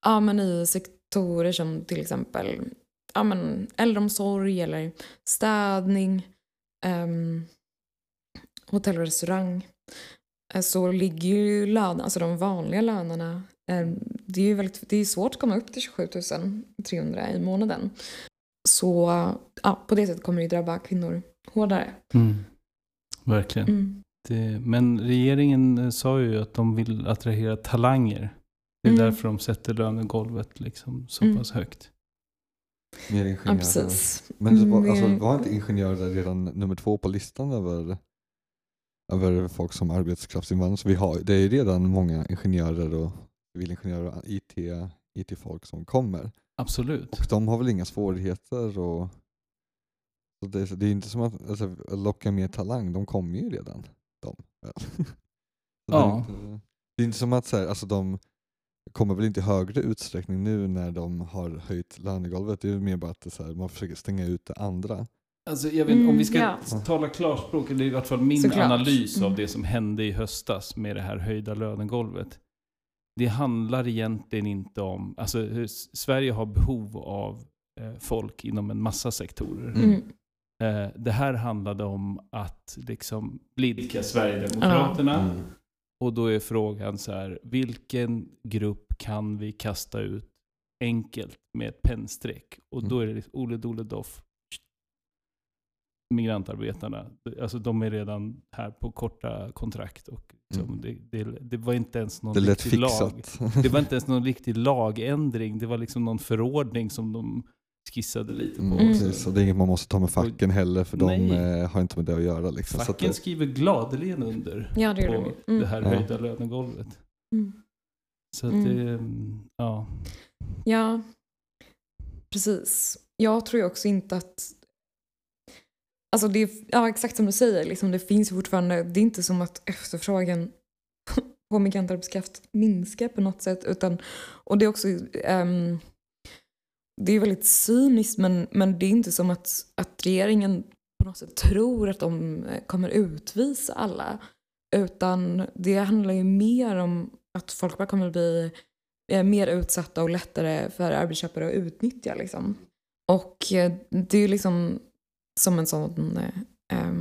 ja, men i sektorer som till exempel ja, men äldreomsorg eller städning, um, hotell och restaurang eh, så ligger ju lönerna, alltså de vanliga lönerna, ehm, det är ju väldigt, det är svårt att komma upp till 27 300 i månaden. Så ja, på det sättet kommer det drabba kvinnor hårdare. Verkligen. Mm. Det, men regeringen eh, sa ju att de vill attrahera talanger. Det är Mm. därför de sätter lönegolvet liksom så Mm. pass högt. Mer Ja, ingenjörer. precis. Men det var, alltså, Mer- var inte ingenjörer redan nummer två på listan över, över folk som arbetskraftsinvandrar? Så vi har, det är redan många ingenjörer och civilingenjörer och IT, IT-folk som kommer. Absolut. Och de har väl inga svårigheter och så det, det är inte som att alltså, locka mer talang, de kommer ju redan. De. Så det, är Ja. inte, det är inte som att så här, alltså, de kommer väl inte i högre utsträckning nu när de har höjt lönegolvet. Det är ju mer bara att det, så här, man försöker stänga ut det andra. Alltså, jag vet, om Mm, vi ska ja. tala klarspråk, eller i vart fall min Såklart. analys av Mm. det som hände i höstas med det här höjda lönegolvet. Det handlar egentligen inte om, alltså Sverige har behov av eh, folk inom en massa sektorer. Mm. Mm. Eh, det här handlade om att liksom blidka Sverigedemokraterna. Mm. Och då är frågan så här, vilken grupp kan vi kasta ut enkelt med ett pennstreck? Och då är det liksom Ole Dole Doff, migrantarbetarna. Alltså de är redan här på korta kontrakt. Och liksom, Mm. det, det, det var inte ens någon Det lät riktig lag. fixat. Det var inte ens någon riktig lagändring. Det var liksom någon förordning som de skissade lite på. Mm, Mm. precis. Och det är inget man måste ta med facken heller för de Nej. eh, har inte med det att göra. Liksom. Så att Facken det, skriver gladeligen under Ja, det på de ju. det Mm. här Ja. höjda lönegolvet. Mm. Så att Mm. det, mm, ja. Ja, precis. Jag tror ju också inte att... Alltså det är, ja, exakt som du säger, liksom, det finns ju fortfarande... Det är inte som att efterfrågan på migrantarbetskraft minskar på något sätt. Utan, och det är också... ehm, det är väldigt cyniskt men, men det är inte som att, att regeringen på något sätt tror att de eh, kommer utvisa alla. Utan det handlar ju mer om att folk bara kommer bli eh, mer utsatta och lättare för arbetsköpare att utnyttja. Liksom. Och eh, det är ju liksom som en sån, eh,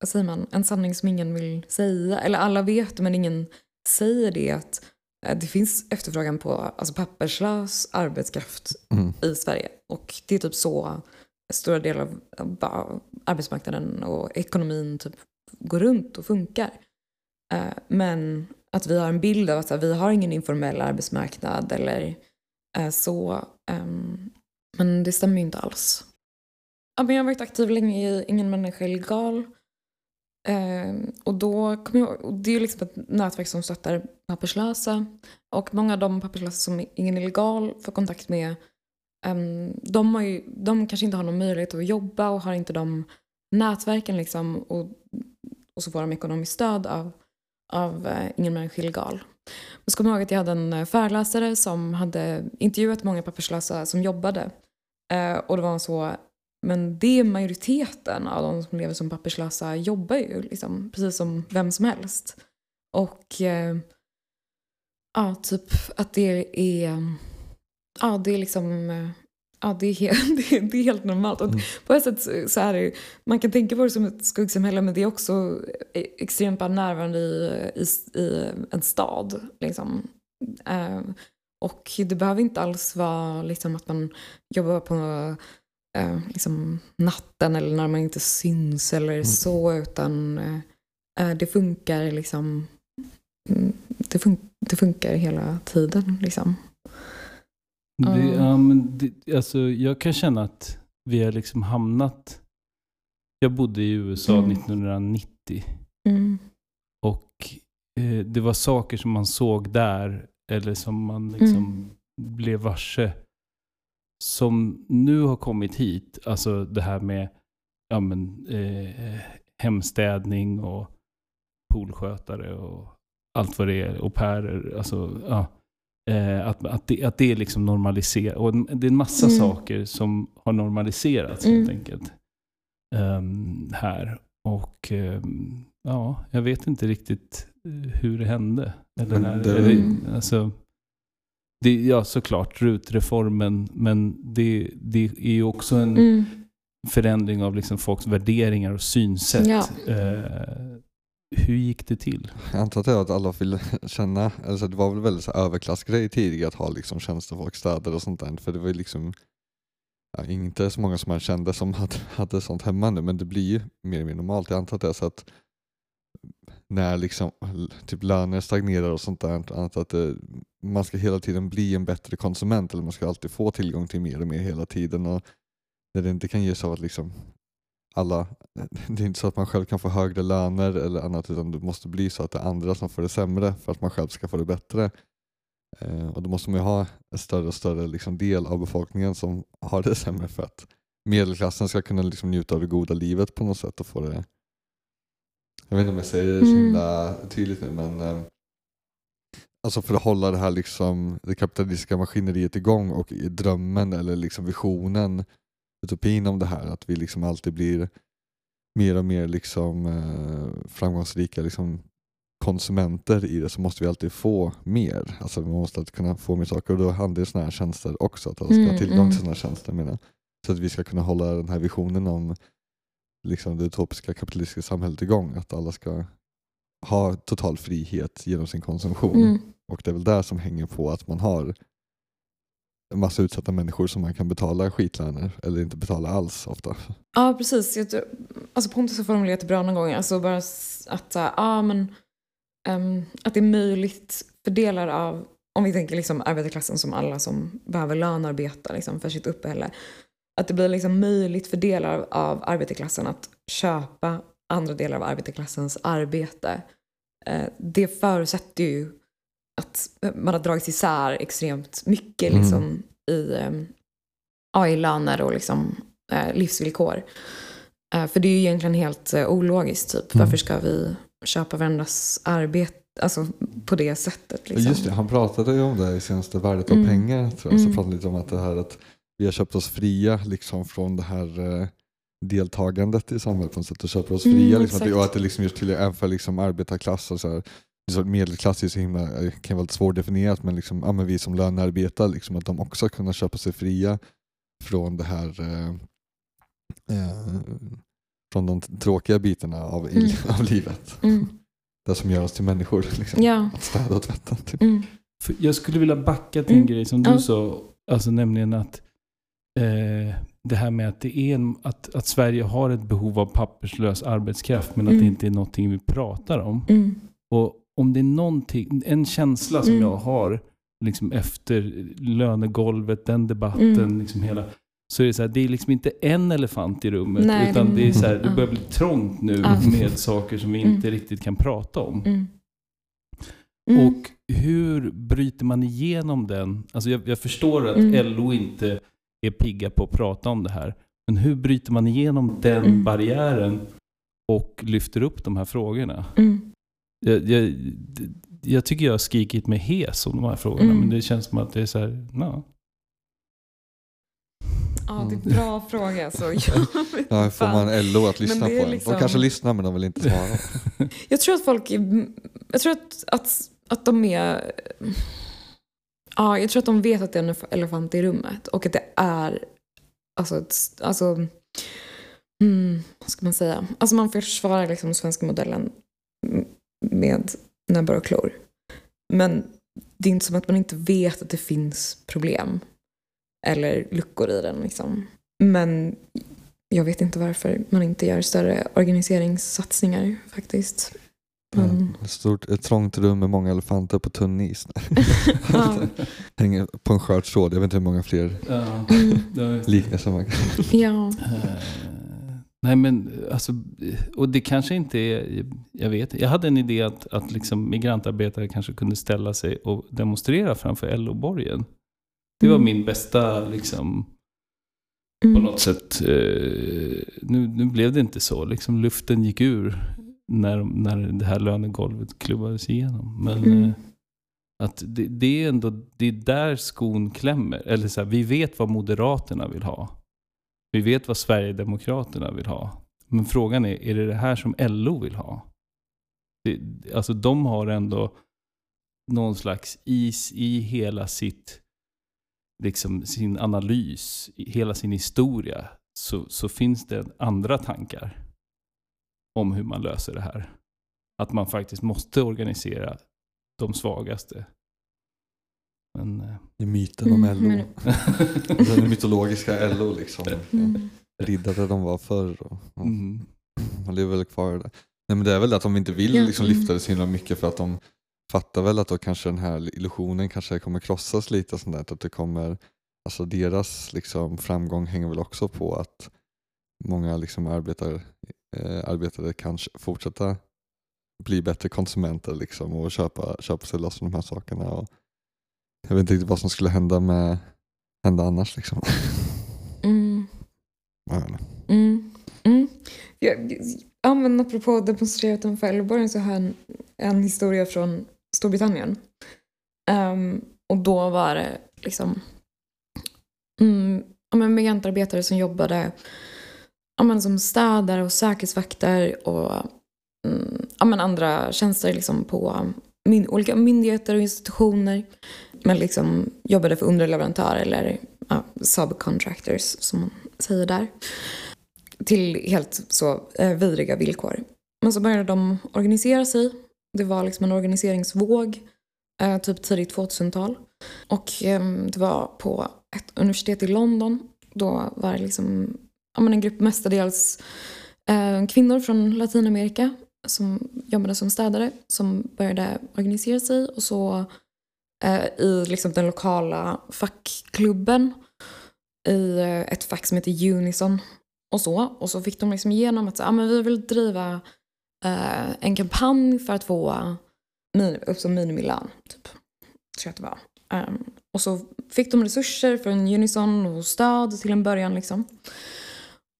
vad säger man, en sanning som ingen vill säga. Eller alla vet men ingen säger det att det finns efterfrågan på alltså papperslös arbetskraft mm. i Sverige. Och det är typ så stora delar av arbetsmarknaden och ekonomin typ går runt och funkar. Eh, Men att vi har en bild av att här, vi har ingen informell arbetsmarknad eller eh, så. ehm, Men det stämmer ju inte alls. Ja, men jag har varit aktiv länge i Ingen människa är illegal. Ehm, Och, då kommer jag, och det är liksom ett nätverk som stöttar papperslösa. Och många av de papperslösa som Ingen illegal får kontakt med Ehm, de, har ju, de kanske inte har någon möjlighet att jobba och har inte de nätverken liksom och, och så får de ekonomiskt stöd av, av eh, Ingen människa illegal. Men så kommer jag ihåg att jag hade en eh, föreläsare som hade intervjuat många papperslösa som jobbade. Eh, och det var så, men det är majoriteten av de som lever som papperslösa jobbar ju liksom, precis som vem som helst. Och eh, ja, typ att det är Ja, det är liksom... eh, Ja, det är, helt, det är, det är helt normalt. Och Mm. På ett sätt så är det Man kan tänka på det som ett skuggsamhälle men det är också eh, extremt bara närvarande i, i, i en stad. Liksom. Eh, och det behöver inte alls vara liksom, att man jobbar på eh, liksom, natten eller när man inte syns eller så utan eh, eh, det funkar liksom mm, det, fun- det funkar hela tiden. Liksom. Det, Ja. ja, men det, alltså, jag kan känna att vi har liksom hamnat... Jag bodde i USA Mm. 1990 90. Mm. Och eh, det var saker som man såg där, eller som man liksom blev varse, som nu har kommit hit. Alltså det här med ja, men, eh, hemstädning och poolskötare och allt vad det är, au pairer. Alltså, ja. eh, att, att, det, att det är liksom normaliserat. Och det är en massa Mm. saker som har normaliserats Mm. helt enkelt. ehm, här. Och ehm, ja, jag vet inte riktigt eh, hur det hände. Eller när, det- eller, alltså, det, ja, såklart RUT-reformen, men det, det är ju också en Mm. förändring av liksom folks värderingar och synsätt. Ja. Eh, hur gick det till? Jag antar att alla vill känna, alltså det var väl väldigt så överklassgrej tidigare att ha liksom tjänstefolk, städer och sånt där. För det var ju liksom ja, inte så många som man kände som hade, hade sånt hemma nu men det blir ju mer och mer normalt. Jag antar att det är så att när liksom typ löner stagnerar och sånt där, Annat att det, man ska hela tiden bli en bättre konsument eller man ska alltid få tillgång till mer och mer hela tiden. Och när det inte kan ges av att liksom alla, det är inte så att man själv kan få högre löner eller annat utan det måste bli så att det är andra som får det sämre för att man själv ska få det bättre. Eh, och då måste man ju ha en större och större liksom del av befolkningen som har det sämre för att medelklassen ska kunna liksom njuta av det goda livet på något sätt och få det jag vet inte om jag säger det så Mm. himla tydligt nu men eh, Alltså för att hålla det här liksom, det kapitalistiska maskineriet igång och i drömmen eller liksom visionen, utopin om det här, att vi liksom alltid blir mer och mer liksom, eh, framgångsrika liksom, konsumenter i det så måste vi alltid få mer. Alltså man måste alltid kunna få mer saker och då handlar det sådana här tjänster också, att alla ska ha Mm, tillgång mm. till sådana här tjänster. Menar. Så att vi ska kunna hålla den här visionen om liksom, det utopiska kapitalistiska samhället igång, att alla ska ha total frihet genom sin konsumtion. Mm. Och det är väl där som hänger på att man har en massa utsatta människor som man kan betala skitlöner eller inte betala alls ofta. Ja, precis. Jag, tror- alltså Pontus har formulerat det bra någon gång. Alltså bara att, ja, men, ehm, att det är möjligt för delar av, om vi tänker liksom arbetarklassen som alla som behöver lönarbeta liksom, för sitt uppehälle. Att det blir liksom möjligt för delar av, arbetarklassen att köpa andra delar av arbetarklassens arbete. Eh, det förutsätter ju att man har dragit isär extremt mycket Mm. liksom, i, ehm, ja, i löner och liksom, eh, livsvillkor. Eh, för det är ju egentligen helt ologiskt. Typ. Mm. Varför ska vi köpa varandras arbete alltså, på det sättet? Liksom? Just det, han pratade ju om det i senaste Värdet av Mm. pengar. Tror jag. Så Mm. pratade lite om att det här att vi har köpt oss fria liksom, från det här eh, deltagandet i samhället på något sätt och köper oss Mm, fria. liksom, att och att det liksom just till även för liksom arbetarklass och så här, medelklass är så himla, eh, kan vara lite svårdefinierat men, liksom, ja, men vi som lönearbetare, liksom, att de också kunna köpa sig fria från det här eh, eh, från de tråkiga bitarna av, Mm. av livet. Mm. Det som gör oss till människor. Liksom. Ja. Att städa och tvätta. Typ. Mm. För jag skulle vilja backa till en Mm. grej som du sa, alltså nämligen att eh, det här med att, det är en, att, att Sverige har ett behov av papperslös arbetskraft men att det Mm. inte är någonting vi pratar om. Mm. Och om det är någonting, en känsla som Mm. jag har liksom efter lönegolvet, den debatten, Mm. liksom hela, så är det så här, det är liksom inte en elefant i rummet Nej, utan det- är så här, det Ja. börjar bli trångt nu med saker som vi Mm. inte riktigt kan prata om. Mm. Mm. Och hur bryter man igenom den? Alltså jag, jag förstår att Mm. LO inte är pigga på att prata om det här. Men hur bryter man igenom den Mm. barriären och lyfter upp de här frågorna? Mm. Jag, jag, jag tycker jag har skrikit mig hes om de här frågorna, Mm. men det känns som att det är så här, no. Ja, det är en bra fråga. Så Ja, får man LO att lyssna på en? liksom- De kanske lyssnar men de vill inte svara. jag tror att folk är, jag tror att, att, att de är Ja, jag tror att de vet att det är en elefant i rummet och att det är alltså, ett, alltså mm, vad ska man säga? Alltså man försvarar liksom svenska modellen med näbbar och klor. Men det är inte som att man inte vet att det finns problem eller luckor i den. Liksom. Men jag vet inte varför man inte gör större organiseringssatsningar faktiskt. Men, Ett, stort, ett trångt rum med många elefanter på tunn is. ja. Hänger på en skört tråd. Jag vet inte hur många fler Ja, Mm. liknelser man kan... ja. Eh, Nej men alltså, och det kanske inte är, jag vet Jag hade en idé att, att liksom migrantarbetare kanske kunde ställa sig och demonstrera framför LO-borgen. Det var Mm. min bästa liksom, på Mm. något sätt. Eh, nu, nu blev det inte så. Liksom, luften gick ur när, när det här lönegolvet klubbades igenom. Men Mm. eh, att det, det är ändå det är där skon klämmer. Eller så här, vi vet vad Moderaterna vill ha. Vi vet vad Sverigedemokraterna vill ha. Men frågan är, är det det här som LO vill ha? Det, alltså de har ändå någon slags is i hela sitt, liksom sin analys, i hela sin historia. Så, så finns det andra tankar om hur man löser det här. Att man faktiskt måste organisera de svagaste. Men, eh, I myten om Mm, LO. men- Den mytologiska LO liksom. Mm. Riddare de var förr. Och, och mm. Man lever väl kvar det. Nej, men det är väl att de inte vill liksom mm. lyfta det så himla mycket för att de fattar väl att då kanske den här illusionen kanske kommer krossas lite. och Sånt där, att det kommer, alltså deras liksom framgång hänger väl också på att många liksom arbetar, eh, arbetare kan sh- fortsätta bli bättre konsumenter liksom, och köpa, köpa sig loss från de här sakerna. Och jag vet inte riktigt vad som skulle hända, med, hända annars. Liksom. Mm. Mm. Mm. Jag, ja, men apropå demonstrera utanför Älvborgen så har jag en, en historia från Storbritannien. Ehm, och då var det liksom mm, ja, men migrantarbetare som jobbade ja, men som städare och säkerhetsvakter och mm, ja, men andra tjänster liksom på min, olika myndigheter och institutioner. Men liksom jobbade för underleverantörer eller ja, subcontractors som man säger där till helt så eh, vidriga villkor. Men så började de organisera sig. Det var liksom en organiseringsvåg, eh, typ tidigt 2000-tal. Och eh, det var på ett universitet i London. Då var det liksom en grupp mestadels eh, kvinnor från Latinamerika som jobbade som städare som började organisera sig. Och så eh, i liksom den lokala fackklubben i eh, ett fack som heter Unison och så. Och så fick de liksom igenom att så, ah, men vi vill driva eh, en kampanj för att få min, upp som minimilön. Typ. Tror jag att det var. Um, och så fick de resurser från Unison och stöd till en början. Liksom.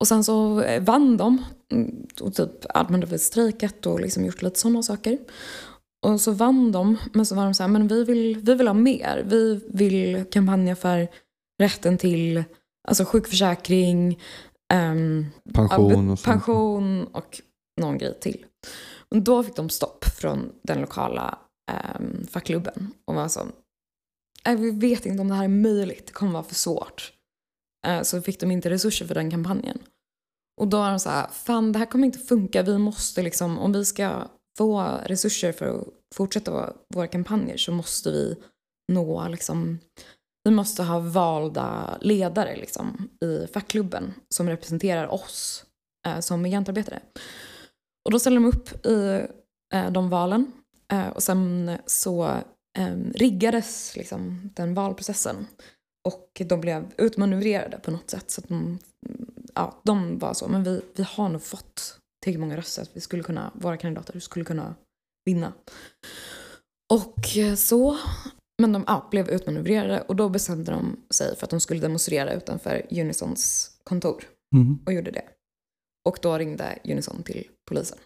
Och sen så eh, vann de mm, och typ väl strejkat och liksom gjort lite sådana saker. Och så vann de, men så var de så här, men vi vill, vi vill ha mer. Vi vill kampanja för rätten till alltså sjukförsäkring, ehm, Pension och pension och någon grej till. Men då fick de stopp från den lokala um, fackklubben och var så, "Nej, vi vet inte om det här är möjligt, det kommer vara för svårt. Eh, så fick de inte resurser för den kampanjen. Och då är de så här, fan det här kommer inte funka, vi måste liksom, om vi ska få resurser för att fortsätta våra, kampanjer så måste vi nå liksom vi måste ha valda ledare liksom, i fackklubben som representerar oss eh, som migrantarbetare. Och då ställer de upp i eh, de valen eh, och sen så eh, riggades liksom, den valprocessen och de blev utmanövrerade på något sätt. Så att de, ja, de var så, men vi, vi har nog fått tillräckligt många röster att vi skulle kunna, våra kandidater skulle kunna vinna. Och eh, så men de ja, blev utmanövrerade och då bestämde de sig för att de skulle demonstrera utanför Unisons kontor Mm. och gjorde det. Och då ringde Unison till polisen.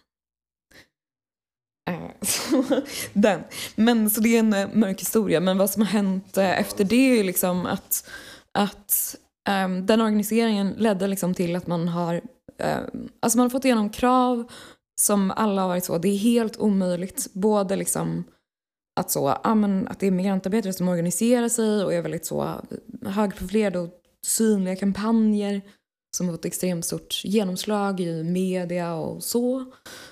Eh, så, den. Men, så det är en eh, mörk historia. Men vad som har hänt efter det är ju liksom att, att um, den organiseringen ledde liksom till att man har, um, alltså man har fått igenom krav som alla har varit så, det är helt omöjligt. Både liksom att, så, ja, men att det är migrantarbetare som organiserar sig och är väldigt så högprofilerade och synliga kampanjer som har fått extremt stort genomslag i media och så.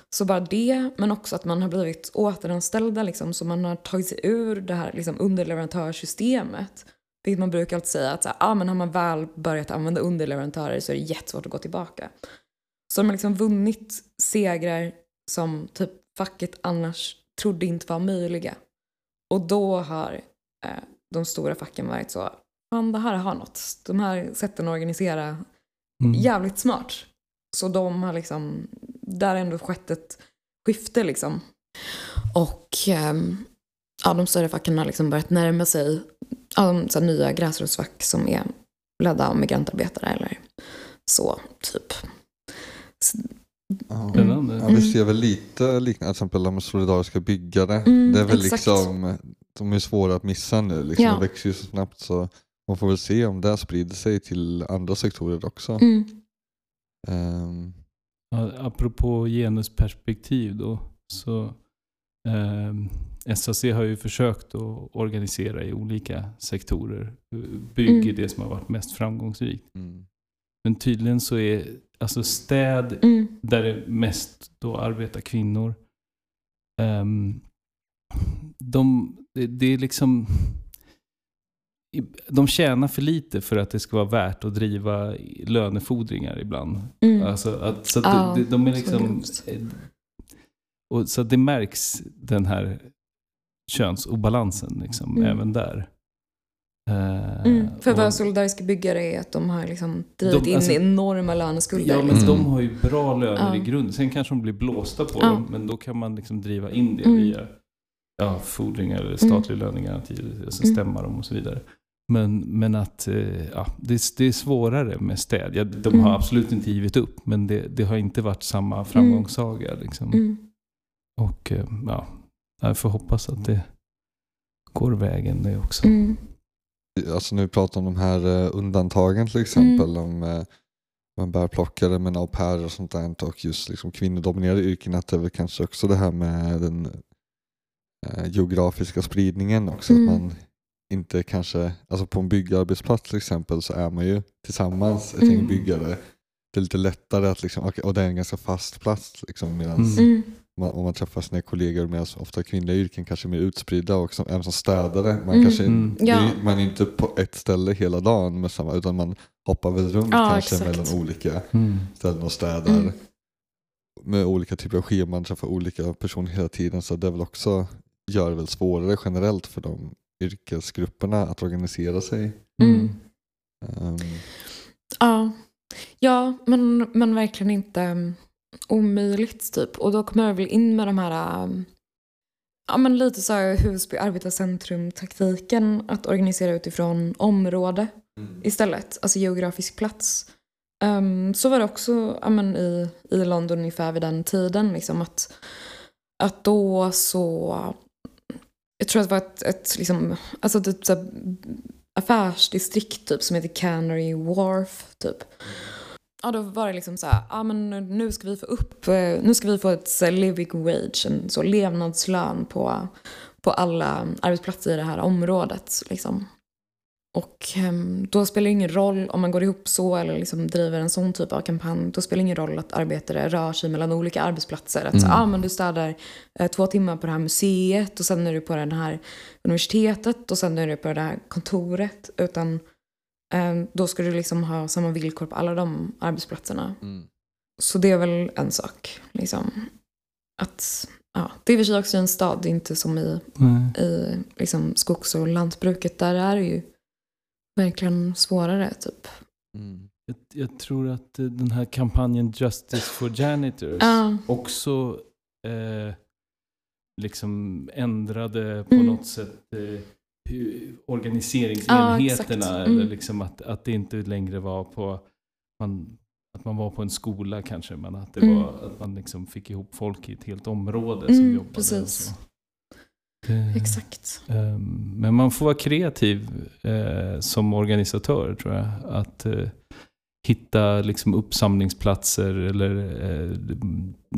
Så bara det, men också att man har blivit återanställda liksom, så man har tagit sig ur det här liksom, underleverantörssystemet. Vilket man brukar alltid säga att så här, ah, men har man väl börjat använda underleverantörer så är det jättesvårt att gå tillbaka. Så de har liksom vunnit segrar som typ facket annars trodde inte var möjliga. Och då har eh, de stora facken varit så, fan det här har något. De här sätten att organisera Mm. jävligt smart. Så de har liksom, där har ändå skett ett skifte liksom. Och ehm, ja, de större facken har liksom börjat närma sig ja, de så här, nya gräsrotsfack som är ledda av migrantarbetare eller så, typ. Så. Spännande. Ja, vi ser väl lite liknande, till exempel de solidariska byggare. Mm, det är väl exakt. liksom, de är svåra att missa nu, liksom, Ja. de växer ju så snabbt så man får väl se om det sprider sig till andra sektorer också. mm, Ja, apropå genusperspektiv då. Så ehm, SAC har ju försökt att organisera i olika sektorer. Bygg är Mm. det som har varit mest framgångsrikt. mm. Men tydligen så är alltså städ mm, där det mest då arbetar kvinnor. ehm, de, det, det är liksom... De tjänar för lite för att det ska vara värt att driva lönefordringar ibland. mm. Alltså att, så att Ja, de, de, de är så liksom... grovt. eh, Och så att det märks den här könsobalansen liksom, Mm. även där. Eh, Mm, för och- vad solidariska byggare är att de har liksom drivit De- in alltså- enorma löneskulder. Ja, men liksom. de har ju bra löner Ja. i grunden. Sen kanske de blir blåsta på Ja. dem, men då kan man liksom driva in det Mm. via ja, fordringar eller statlig lönegaranti, alltså Mm. stämma dem och så vidare. Men, men att eh, ja, det, är- det är svårare med städ. Ja, de Mm. har absolut inte givit upp, men det, det har inte varit samma framgångssaga. Liksom. Mm. Och eh, ja, jag får hoppas att det går vägen det också. Mm. Alltså nu pratar om de här eh, undantagen till exempel. Om eh, man bärplockare med au pair och sånt där och just liksom kvinnodominerade yrken. Att det är väl kanske också det här med den eh, geografiska spridningen också. Mm. Att man inte kanske, alltså på en byggarbetsplats till exempel så är man ju tillsammans ett Mm. gäng byggare. Det är lite lättare att liksom, och det är en ganska fast plats liksom, medan Mm. Mm. man, om man träffar sina kollegor medan ofta kvinnliga yrken kanske mer utspridda och som, även som städare. Man, Mm. kanske, Mm. det Ja. man är inte på ett ställe hela dagen med samma, utan man hoppar väl runt Ja, kanske exakt. mellan olika Mm. ställen och städar. Mm. Med olika typer av scheman, träffar olika personer hela tiden. Så det är väl också gör det väl svårare generellt för de yrkesgrupperna att organisera sig. Mm. Ehm, Ja, ja men, men verkligen inte um, omöjligt typ. Och då kommer jag väl in med de här, um, ja men lite så här Husby arbetarcentrum-taktiken. Att organisera utifrån område istället, alltså geografisk plats. Um, så var det också ja, men i, i London ungefär vid den tiden. Liksom, att, att då så... Jag tror att det var ett, ett, liksom, alltså typ, så affärsdistrikt typ, som heter Canary Wharf. Typ. Ja, då var det liksom så här, ja, men nu ska vi få upp, eh, nu ska vi få ett så living wage, en så levnadslön på, på alla arbetsplatser i det här området. Liksom. Och ehm, då spelar det ingen roll om man går ihop så eller liksom driver en sån typ av kampanj. Då spelar det ingen roll att arbetare rör sig mellan olika arbetsplatser. Att så, Mm. ah, men du städar eh, två timmar på det här museet och sen är du på det här universitetet och sen är du på det här kontoret. Utan då ska du liksom ha samma villkor på alla de arbetsplatserna. mm. Så det är väl en sak. Liksom. Att, ja, det är i och för sig också en stad, inte som i Nej. i liksom, skogs och lantbruket. Där är det ju verkligen svårare. Typ. Mm. Jag, jag tror att eh, den här kampanjen Justice for Janitors Ja. också eh, liksom ändrade på Mm. något sätt eh, Ja, organiseringsenheterna. eller Mm. liksom att, att det inte längre var på man, att man var på en skola kanske, men att, det Mm. var, att man liksom fick ihop folk i ett helt område som Mm, jobbade. precis. Det- Exakt. Ehm, Men man får vara kreativ eh, som organisatör tror jag. Att eh, hitta liksom uppsamlingsplatser eller eh,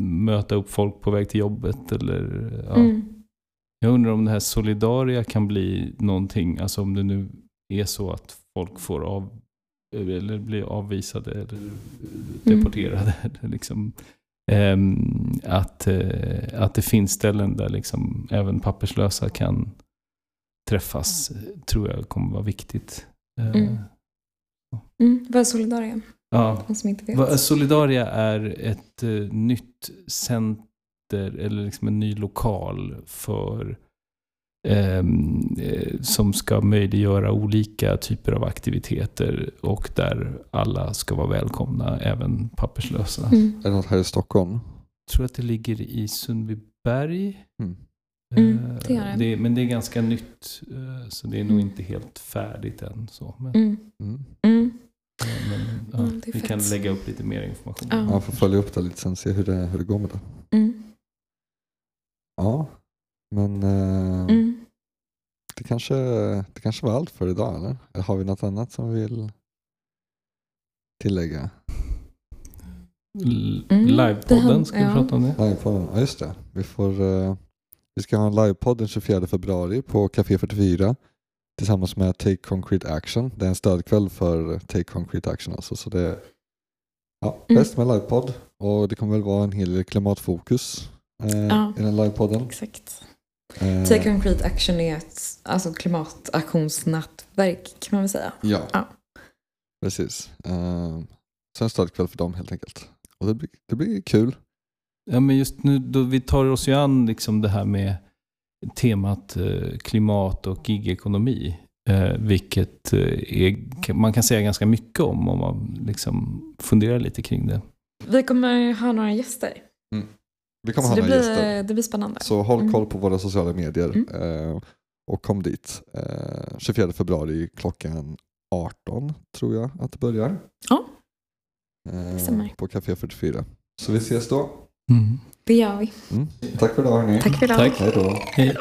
möta upp folk på väg till jobbet. Eller, ja. Mm. Jag undrar om det här Solidaria kan bli någonting, alltså om det nu är så att folk får av eller blir avvisade eller deporterade. liksom. Ehm, att, eh, att det finns ställen där liksom även papperslösa kan träffas eh, tror jag kommer vara viktigt. Eh, Mm. Mm. Vad är Solidaria? ja. Som inte vet. Solidaria är ett eh, nytt center eller liksom en ny lokal för ehm, eh, som ska möjliggöra olika typer av aktiviteter och där alla ska vara välkomna, även papperslösa. Mm. Är det något här i Stockholm? Jag tror att det ligger i Sundbyberg. Mm. Mm, Eh, det gör det. men det är ganska nytt, eh, så det är nog Mm. inte helt färdigt än. Så. Men, Mm. Mm. Mm. men, ja, Mm, det är vi kan fett. lägga upp lite mer information. Ja. Jag får följa upp det lite sen se hur det, hur det går med det. Ja, men eh, Mm. det, kanske, det kanske var allt för idag eller? Eller har vi något annat som vi vill tillägga? L- Mm, Livepodden, ska vi prata om det? Livepodden, ja just det. Vi, får, eh, vi ska ha en livepodd den 24 februari på Café 44 tillsammans med Take Concrete Action. Det är en stödkväll för Take Concrete Action alltså. Så det är ja, Mm. bäst med livepodd och det kommer väl vara en hel del klimatfokus eh, Ja. i den livepodden. Exakt. Eh, Take Concrete Action är ett alltså, klimataktionsnätverk kan man väl säga. Ja, Ja. precis. Eh, så en stödkväll för dem helt enkelt. Och det, blir, det blir kul. Ja, men just nu då vi tar oss ju an liksom det här med temat eh, klimat och gigekonomi. Eh, vilket eh, är, man kan säga ganska mycket om om man liksom funderar lite kring det. Vi kommer ha några gäster. Vi kommer Så ha det blir, gäster. det blir spännande. Så håll Mm. koll på våra sociala medier Mm. eh, och kom dit. Eh, 24 februari klockan 18 tror jag att det börjar. Ja, Eh, stämmer. på Café 44. Så vi ses då. Mm. Det gör vi. Mm. Tack för idag hörni. Tack för idag. Tack. Hej då. Hej.